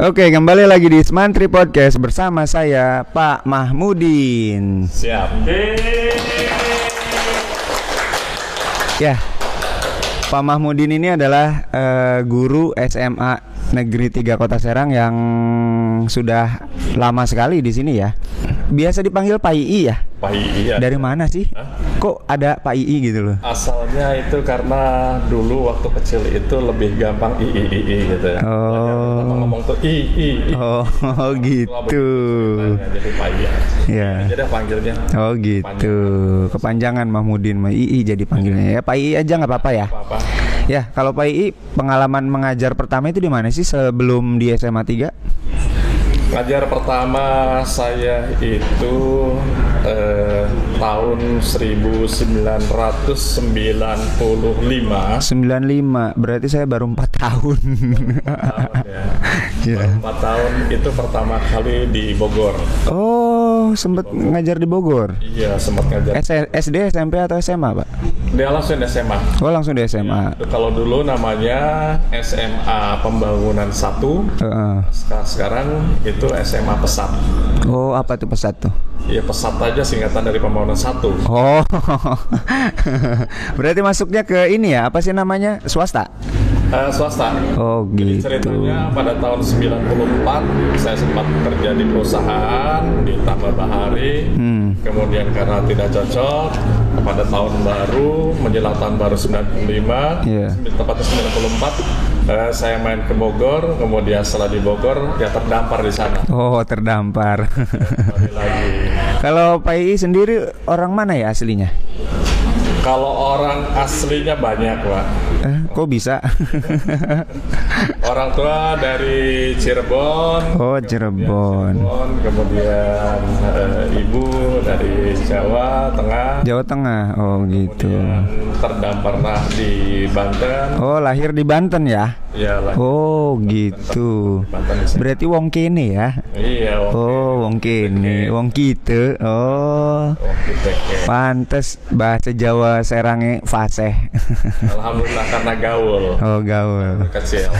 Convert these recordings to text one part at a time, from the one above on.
Oke, kembali lagi di Smantri Podcast bersama saya Pak Mahmudin. Siap. Ya, Pak Mahmudin ini adalah eh, guru SMA Negeri 3 Kota Serang yang sudah lama sekali di sini ya. Biasa dipanggil Pak Ii ya. Pak Ii ya. Dari mana sih? Kok ada Pak Ii gitu loh? Asalnya itu karena dulu waktu kecil itu lebih gampang i i i, i gitu ya. Oh. Pertama ngomong tuh i i. i. Oh, gitu. Nah, jadi Pak Ii. Ya. Jadi panggilnya Oh gitu. Kepanjangan Mahmudin Ii jadi panggilnya ya. Pak Ii aja nggak apa-apa ya. apa? Ya, kalau Pak Ii pengalaman mengajar pertama itu di mana sih sebelum di SMA 3? Ngajar pertama saya itu eh, tahun 1995 95 berarti saya baru 4 tahun. ya. Ya. Baru empat tahun itu pertama kali di Bogor. Oh, sempet ngajar di Bogor. Iya, sempat ngajar. S- SD, SMP atau SMA, Pak? Dia langsung SMA. Oh, langsung di SMA. Itu Kalau dulu namanya SMA Pembangunan 1, Heeh. Sek- sekarang itu SMA Pesat. Oh, apa tuh pesat tuh? Ya pesat aja singkatan dari Pembangunan 1. Oh, berarti masuknya ke ini ya? Apa sih namanya? Swasta? Eh, swasta. Oh, Jadi gitu. ceritanya pada tahun 94 saya sempat kerja di perusahaan di Tambah Bahari. Hmm. Kemudian karena tidak cocok pada tahun baru menjelang tahun baru 95, Iya. tepatnya 94 eh, saya main ke Bogor, kemudian setelah di Bogor ya terdampar di sana. Oh, terdampar. Kalau Pak Ii sendiri orang mana ya aslinya? Kalau orang aslinya banyak, Pak. Eh, kok bisa? Orang tua dari Cirebon, oh, Cirebon. Cirebon, kemudian eh, ibu dari Jawa Tengah, Jawa Tengah. Oh, gitu. kemudian terdampar di Banten. Oh, lahir di Banten ya? Ya lah. Oh, gitu. Di. Berarti wong kene ya? Iya, oke. Oh, wong kene, wong kita. Oh. Kita Pantes bahasa Jawa Serange fasih. Alhamdulillah karena gaul oh, gaul. kecil.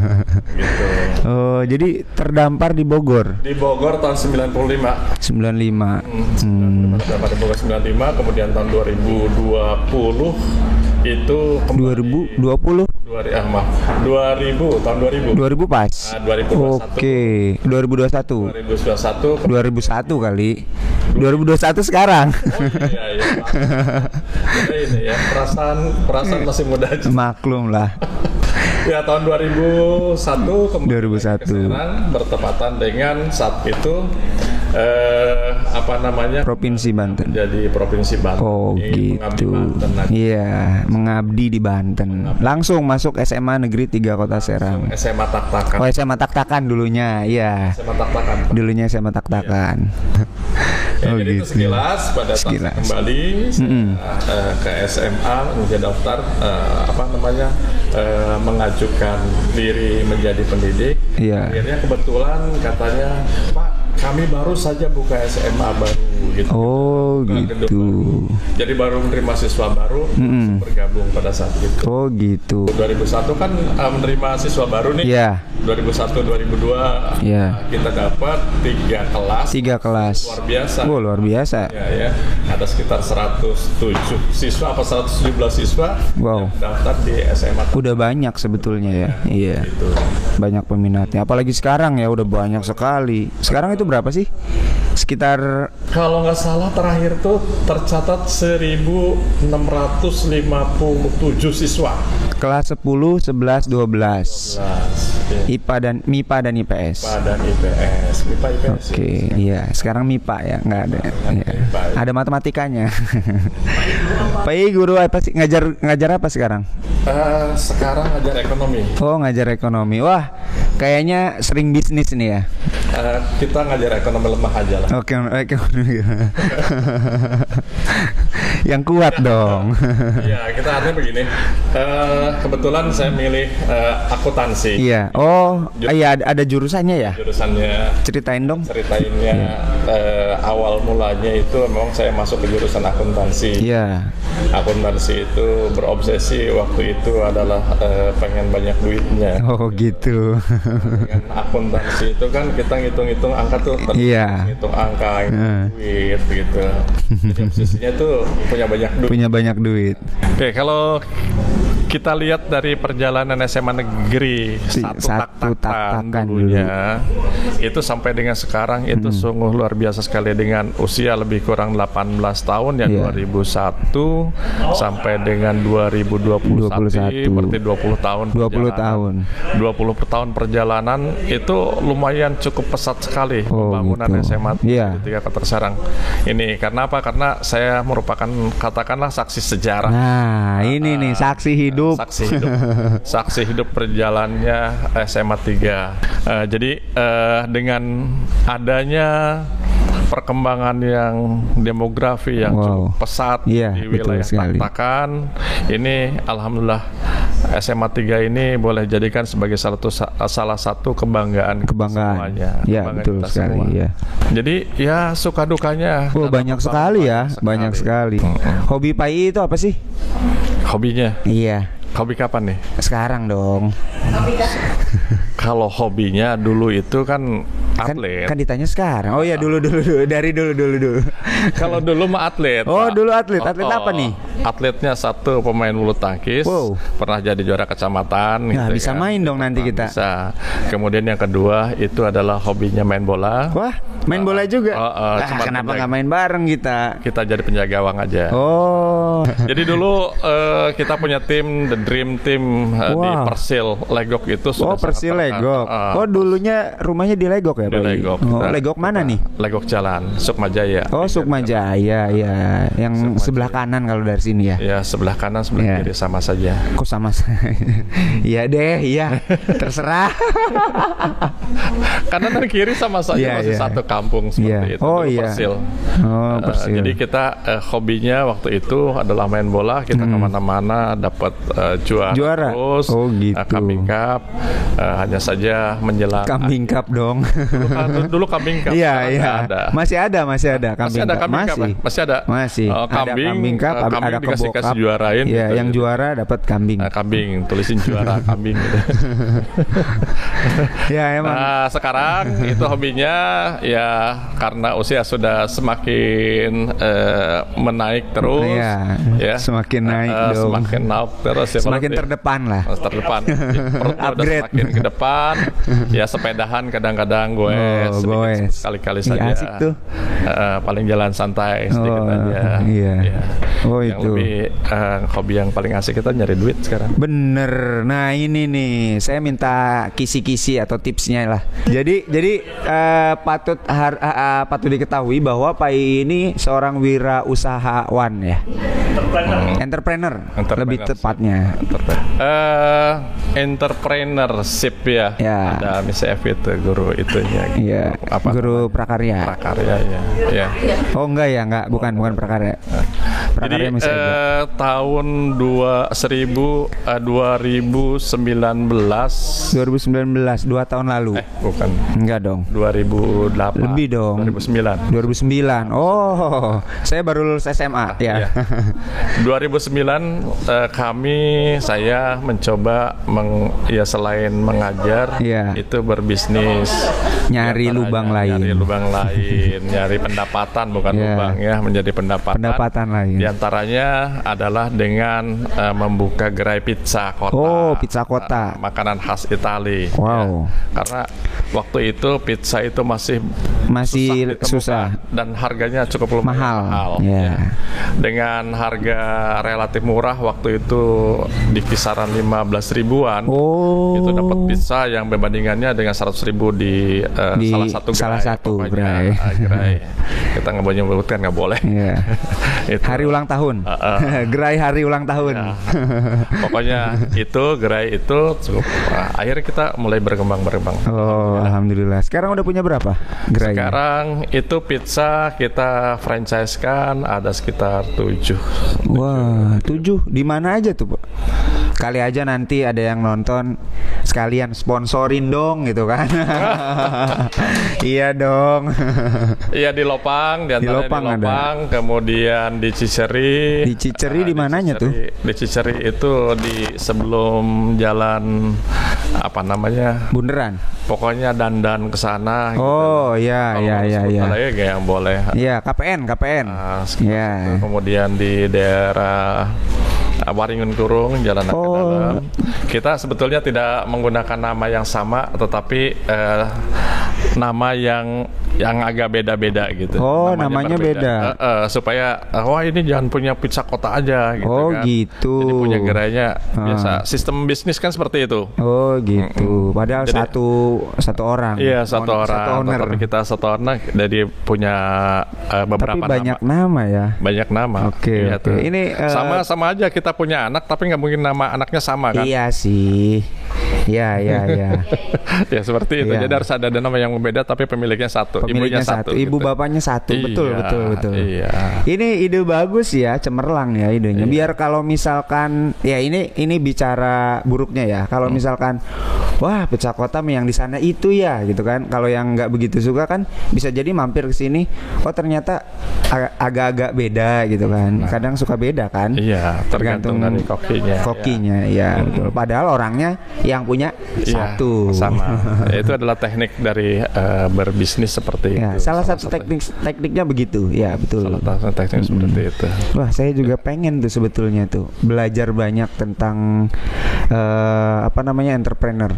gitu. Oh, jadi terdampar di Bogor Di Bogor tahun 95. 95. Hmm. Pada Bogor 95, kemudian tahun 2020 itu kembali 2020 dua ah, maaf 2000 tahun 2000 2000 pas. Ah, 2021. Oke, 2021. 2021 2001 kali. 2021 sekarang. iya iya Jadi ini ya perasaan perasaan masih muda aja Maklum lah. ya tahun 2001 kemudian 2001. ke Serang, bertepatan dengan saat itu eh, apa namanya Provinsi Banten. jadi provinsi Banten Oh Ini mengabdi gitu. Iya, mengabdi di Banten. Langsung masuk SMA Negeri 3 Kota Serang. SMA tak-takan Oh, SMA Tak-Takan dulunya. Iya. SMA tak-takan Dulunya SMA Tak-Takan. Ya, Oh jadi itu gitu. sekilas pada saat Sekilas. kembali saya, eh, ke SMA menjadi daftar eh, apa namanya eh, mengajukan diri menjadi pendidik. Iya. Akhirnya kebetulan katanya Pak kami baru saja buka SMA baru gitu. Oh gedung gitu. baru. Jadi baru menerima siswa baru langsung bergabung pada saat itu. Oh gitu. 2001 kan eh, menerima siswa baru nih. Iya, 2001 2002 Iya. kita dapat tiga kelas tiga kelas. luar biasa. Oh, luar biasa. Ya, ya. Ada sekitar 107 siswa apa 117 siswa Wow. yang daftar di SMA Udah banyak sebetulnya ya. Iya. itu. Banyak peminatnya. Apalagi sekarang ya udah banyak sekali. Sekarang itu berapa sih? Sekitar Kalau nggak salah terakhir tuh tercatat 1657 siswa. kelas 10, 11, 12. Nah, ya. IPA dan MIPA dan IPS. MIPA dan IPS. MIPA IPS. Oke, iya. Sekarang MIPA ya, nggak ada. Iya. MIPA. Ada matematikanya. Pak I, guru apa sih ngajar ngajar apa sekarang? Eh, sekarang ajar ekonomi. Oh, ngajar ekonomi. Wah, kayaknya sering bisnis nih ya. Eh, kita ngajar ekonomi lemah aja lah. Oke, oke. Yang kuat dong. Ya, kita artinya begini. Eh, kebetulan saya milih eh, akuntansi. Iya. Oh, iya ada, ada jurusannya ya? Jurusannya Ceritain dong. ceritainnya eh, awal mulanya itu memang saya masuk ke jurusan akuntansi. Iya. Akuntansi itu berobsesi waktu itu adalah eh, pengen banyak duitnya. Oh, gitu. Akuntansi itu kan kita ngitung-ngitung angka tuh, Iya. ngitung angka, ngitung Heeh. duit gitu. Jadi obsesinya tuh punya banyak duit. Punya banyak duit. Oke, kalau kita lihat dari perjalanan SMA negeri Si- satu, satu tak-takan tak-takan dulunya itu sampai dengan sekarang itu Hmm. sungguh luar biasa sekali dengan usia lebih kurang 18 tahun ya Iya. 2001 sampai dengan 2021 21. berarti 20 tahun 20 perjalanan. tahun. 20 tahun perjalanan itu lumayan cukup pesat sekali Oh, pembangunan gitu. SMA Iya. tiga Kota Serang ini karena apa karena saya merupakan katakanlah saksi sejarah Nah, ini nih saksi hidup. saksi hidup saksi hidup perjalannya SMA 3 Eh, jadi eh, dengan adanya perkembangan yang demografi yang Wow. cukup pesat Iya, di wilayah. Taktakan ini alhamdulillah SMA 3 ini boleh jadikan sebagai salah satu salah satu kebanggaan Kebanggaan. semuanya. Ya, Kebanggaan betul kita sekali, semua. ya. Jadi ya suka dukanya Oh, banyak sekali ya, banyak sekali. Hobi Pai itu apa sih? Hobinya, Iya, hobi kapan nih? sekarang dong. Kalau hobinya dulu itu kan Kan, atlet. kan ditanya sekarang. Oh iya dulu dulu dulu dari dulu dulu dulu. Kalau dulu mah atlet. Oh, Pak. dulu atlet. Atlet apa nih? Atletnya satu pemain bulu tangkis. Wow. Pernah jadi juara kecamatan. Nah, gitu bisa kan. main dong nanti kita. Bisa. Kemudian yang kedua itu adalah hobinya main bola. Wah, main bola juga. Oh, oh, Ah, cuma kenapa penjaga. nggak main bareng kita? Kita jadi penjaga gawang aja. Oh. Jadi dulu eh, kita punya tim The Dream Team eh, di Wah. Persil Legok itu sudah Oh, Persil. Legok. Ah, Oh, dulunya rumahnya di Legok ya, di? Legok. Oh, Kita- Legok mana nih? Legok Jalan Sukma Jaya. Oh, Sukma Jaya, ya. Yang Sukma sebelah kanan kalau dari sini ya. Ya sebelah kanan sebelah Iya. kiri sama saja. Kok sama saya? Iya deh, iya. Terserah. Kanan dan kiri sama saja Iya, masih iya. satu kampung seperti Iya. itu. Oh, Dulu iya. Persil. Oh, Eh, Persil. jadi kita eh, hobinya waktu itu adalah main bola. Kita ke mana-mana dapat eh, juara, Hmm. Juara? terus. Oh, gitu. kambing cup. Eh, hanya saja menjelang Kambing Cup dong. Dulu, kan- dulu kambing cup. Iya, iya. ada. Masih ada, masih ada kambing Masih ada Cup. kambing cup, masih. ya? Masih ada. Masih. Oh, ada kambing, kambing cup, ada kambing kebo dikasih-kasih cup. juarain Iya, gitu. yang juara dapat kambing. Nah, kambing, tulisin juara kambing gitu. ya, emang. Nah, sekarang itu hobinya ya karena usia sudah semakin eh, menaik terus Iya, ya. semakin naik Eh, dong. Semakin naik terus ya. Semakin berarti. terdepan lah. Mas terdepan. Ya, perutnya udah Upgrade. semakin ke depan. Ya sepedahan kadang-kadang gue Oh, goes. sekali-kali saja. asik tuh. Eh, paling jalan santai sedikit Oh, aja. iya. Ya. Oh, yang itu. Lebih eh, hobi yang paling asik kita nyari duit sekarang. Bener. Nah ini nih, saya minta kisi-kisi atau tipsnya lah. Jadi, jadi eh, patut har- eh, eh, patut diketahui bahwa Pai ini seorang wirausahawan ya, entrepreneur, Entrepreneur. lebih tepatnya. Eh, entrepreneurship ya. Ya. Ada Miss F itu guru itunya. Iya, Apa? guru prakarya. prakarya ya. Ya. Oh enggak ya, enggak, bukan, bukan prakarya. Prakarya ada. eh, tahun dua seribu eh, 2019 2019, dua tahun lalu. eh bukan Enggak dong. 2008 Lebih dong. 2009 2009. Oh, saya baru lulus SMA ya. Iya. 2009 eh, kami saya mencoba meng, ya selain mengajar Iya. itu berbisnis Nyari lubang lain. nyari lubang lain nyari pendapatan bukan Iya. lubang ya menjadi pendapatan Pendapatan lain. di antaranya adalah dengan eh, membuka gerai pizza kota Oh, pizza kota. Eh, makanan khas Itali Wow. ya. karena waktu itu pizza itu masih Masih ditemukan. susah. dan harganya cukup lumayan Mahal. mahal. Ya. ya. Dengan harga relatif murah waktu itu di kisaran 15 ribuan. Oh. Itu dapat pizza yang perbandingannya dengan 100 ribu di, eh, Di salah satu salah gerai, satu gerai. Ah, gerai. Kita nggak boleh menyebutkan nggak boleh. Itu. Hari ulang tahun. Uh, Gerai hari ulang tahun. Ya. Pokoknya itu gerai itu cukup. akhirnya kita mulai berkembang berkembang. Oh, alhamdulillah. Sekarang udah punya berapa gerai? Sekarang itu pizza kita franchise kan ada sekitar tujuh. Wah, tujuh. Di mana aja tuh, Pak? Kali aja nanti ada yang nonton sekalian sponsorin dong gitu kan. iya dong. Iya di Lopang, di, Di Lopang di ada. Lopang, kemudian di Ciceri. Di Ciceri Ah, di mananya tuh? Di Ciceri itu di sebelum jalan apa namanya? Bunderan. Pokoknya dandan ke sana. gitu. Oh, iya Kalau iya iya iya. lagi kayak yang boleh. Iya, KPN, KPN. Ah, sekitar Iya. situ. Kemudian di daerah ah, Waringin Kurung, Jalan Oh. Dalam. Kita sebetulnya tidak menggunakan nama yang sama, tetapi eh, nama yang yang agak beda-beda gitu. Oh, namanya beda. Eh, eh, supaya eh, wah ini jangan punya pizza kota aja gitu Oh, kan. gitu. Jadi punya gerainya Ah. biasa. Sistem bisnis kan seperti itu. Oh, gitu. Padahal Jadi- satu satu orang. Iya satu Owner- orang, Satu owner. tapi kita satu orang dari punya eh, beberapa Tapi banyak nama. nama ya. banyak nama. Oke, Iya oke. tuh. Ini, eh, sama sama aja kita punya anak, tapi nggak mungkin nama anaknya sama kan? Iya sih. Iya, iya, iya. ya seperti itu. Iya. Jadi harus ada nama yang berbeda, tapi pemiliknya satu, Pemiliknya ibunya satu, satu, ibu gitu. bapaknya satu. betul, Iya, betul, betul. Iya. Ini ide bagus ya, cemerlang ya idenya. Iya. Biar kalau misalkan ya ini ini bicara buruknya ya. Kalau Hmm. misalkan wah pecah kota mie yang di sana itu ya gitu kan. Kalau yang nggak begitu suka kan bisa jadi mampir ke sini. Oh ternyata ag- agak-agak beda gitu kan. Kadang suka beda kan. Nah. Iya, tergantung dari kokinya. Kokinya ya, betul. Padahal orangnya yang punya Iya, satu. sama. Ya, itu adalah teknik dari eh, berbisnis seperti Ya, itu. salah satu teknik tekniknya begitu. Ya, betul. Salah satu teknik seperti itu. Wah, saya juga pengen tuh sebetulnya tuh belajar banyak tentang eh, apa namanya entrepreneur.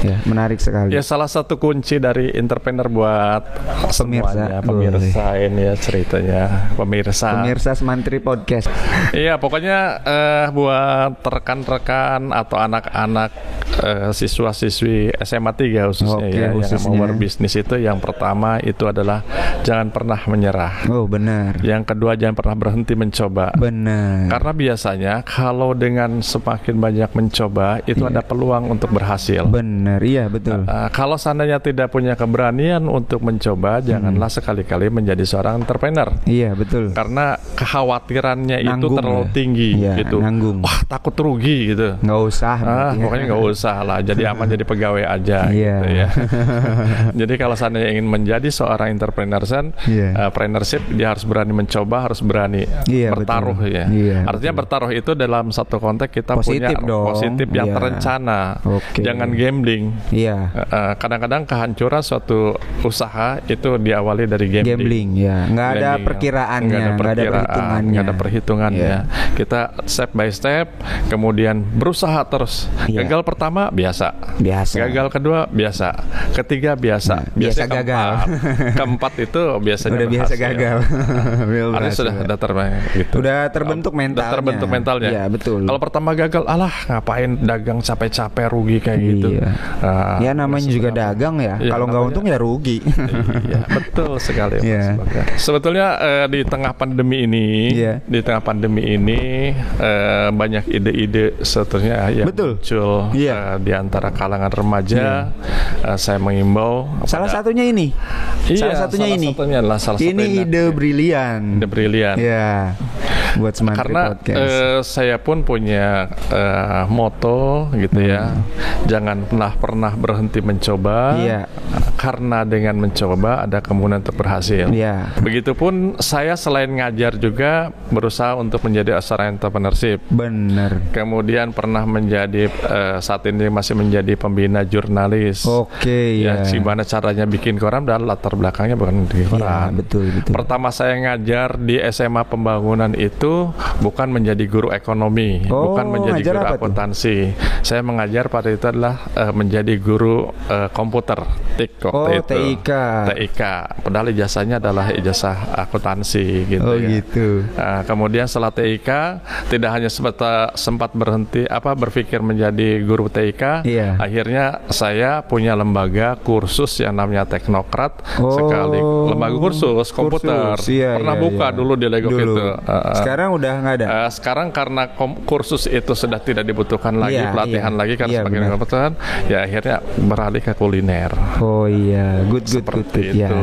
Ya, menarik sekali. Ya salah satu kunci dari entrepreneur buat Pemirsa. semuanya, pemirsa ini ya ceritanya, pemirsa. Pemirsa Semantri Podcast. Iya, pokoknya eh, buat rekan-rekan atau anak-anak eh, siswa-siswi SMA 3 khususnya Oke, ya yang khususnya. mau berbisnis itu yang pertama itu adalah jangan pernah menyerah. Oh, benar. Yang kedua jangan pernah berhenti mencoba. Benar. Karena biasanya kalau dengan semakin banyak mencoba itu Iya. ada peluang untuk berhasil. Benar. Iya, betul. Uh, kalau seandainya tidak punya keberanian untuk mencoba, janganlah sekali-kali menjadi seorang entrepreneur. Iya, betul. Karena kekhawatirannya itu Nanggung terlalu ya. tinggi Iya, gitu. nanggung. Wah, takut rugi gitu. Nggak usah. Ah, berarti ya. pokoknya nggak usah lah. Jadi aman jadi pegawai aja Iya. gitu ya. jadi kalau seandainya ingin menjadi seorang entrepreneur, sen, Iya. uh, entrepreneurship dia harus berani mencoba, harus berani Iya, bertaruh betul. ya. Iya, Artinya bertaruh itu dalam satu konteks kita Positif punya dong. positif yang Iya. terencana. Oke. Jangan gambling. Iya. Eh, eh, kadang-kadang kehancuran suatu usaha itu diawali dari gambling. Gambling, ya. Nggak ada Gambling. perkiraannya, nggak ada, nggak ada perkiraan, perhitungannya. nggak ada perhitungannya. Iya. Kita step by step, kemudian berusaha terus. Iya. Gagal pertama biasa, Biasa. gagal kedua biasa, ketiga biasa, Nah, biasa gagal. keempat. keempat itu biasanya Udah biasa berhasil. gagal. Biasa Artinya berhasil. sudah sudah terbaik gitu. Udah terbentuk Udah mentalnya. terbentuk mentalnya. Iya, betul. Kalau pertama gagal, alah ngapain dagang capek-capek rugi kayak gitu. Iya. Ah, ya namanya juga dagang ya. Iya, Kalau nggak untung ya rugi. iya, betul sekali. Mas. Bagja. Sebetulnya eh, di tengah pandemi ini, Iya. di tengah pandemi ini eh, banyak ide-ide sebetulnya yang Betul. muncul Iya. eh, di antara kalangan remaja. Eh, saya mengimbau Salah kepada- satunya ini. Iya, salah satunya salah ini. satunya adalah salah ini satunya ide brilian. ide brilian. Ya. Buat semantri Karena podcast. eh, saya pun punya eh, moto gitu ya, jangan pernah pernah berhenti mencoba. Hmm. Iya. Karena dengan mencoba ada kemungkinan untuk berhasil. Iya. Begitupun saya selain ngajar juga berusaha untuk menjadi seorang entrepreneurship. Bener. Kemudian pernah menjadi eh, saat ini masih menjadi pembina jurnalis. Oke Ya, ya. gimana caranya bikin koran dan latar belakangnya bukan di Iya, koran. betul betul. Pertama saya ngajar di SMA pembangunan itu bukan menjadi guru ekonomi, Oh, bukan menjadi guru tuh? akuntansi. Saya mengajar pada itu adalah eh, menjadi guru eh, komputer, TIK Oh, waktu itu. TIK. TIK. Padahal ijazahnya adalah ijazah akuntansi gitu Oh, ya. gitu. Nah, kemudian setelah TIK tidak hanya sempat sempat berhenti apa berpikir menjadi guru TIK, Iya. akhirnya saya punya lembaga kursus yang namanya Teknokrat Oh, sekali lembaga kursus komputer. kursus, iya, Pernah iya, buka iya. dulu di Lego Dulu. itu. Uh, uh. Sekarang udah nggak ada. Eh, sekarang karena kursus itu sudah tidak dibutuhkan lagi Iya, pelatihan iya. lagi karena Iya, sebagai komputer, ya akhirnya beralih ke kuliner. Oh iya, good good good, Seperti good. ya. itu.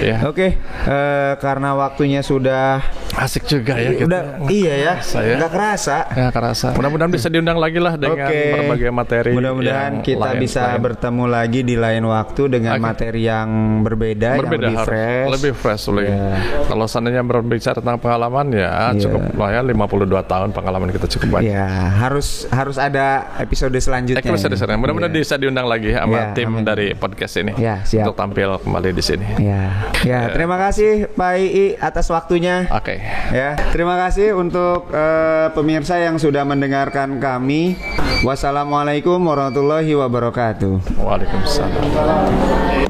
Ya. Oke, eh, karena waktunya sudah Asik juga ya kita. udah iya ya, Saya. nggak kerasa. Ya kerasa. Mudah-mudahan bisa diundang lagi lah dengan Oke. berbagai materi. Mudah-mudahan kita lain- bisa lain. bertemu lagi di lain waktu dengan Oke. materi yang berbeda, berbeda yang lebih harus fresh. lebih fresh lebih. Ya. Kalau seandainya berbicara tentang pengalaman ya Iya. cukup lumayan 52 tahun pengalaman kita cukup banyak. Ya, harus harus ada episode selanjutnya. Episode sekarang. Mudah-mudahan Iya. bisa diundang lagi sama Ya, tim amin. dari podcast ini Ya, siap. untuk tampil kembali di sini. Ya, ya, terima kasih Pak Ii atas waktunya. Oke. Ya, terima kasih untuk eh, pemirsa yang sudah mendengarkan kami. Wassalamualaikum warahmatullahi wabarakatuh. Waalaikumsalam.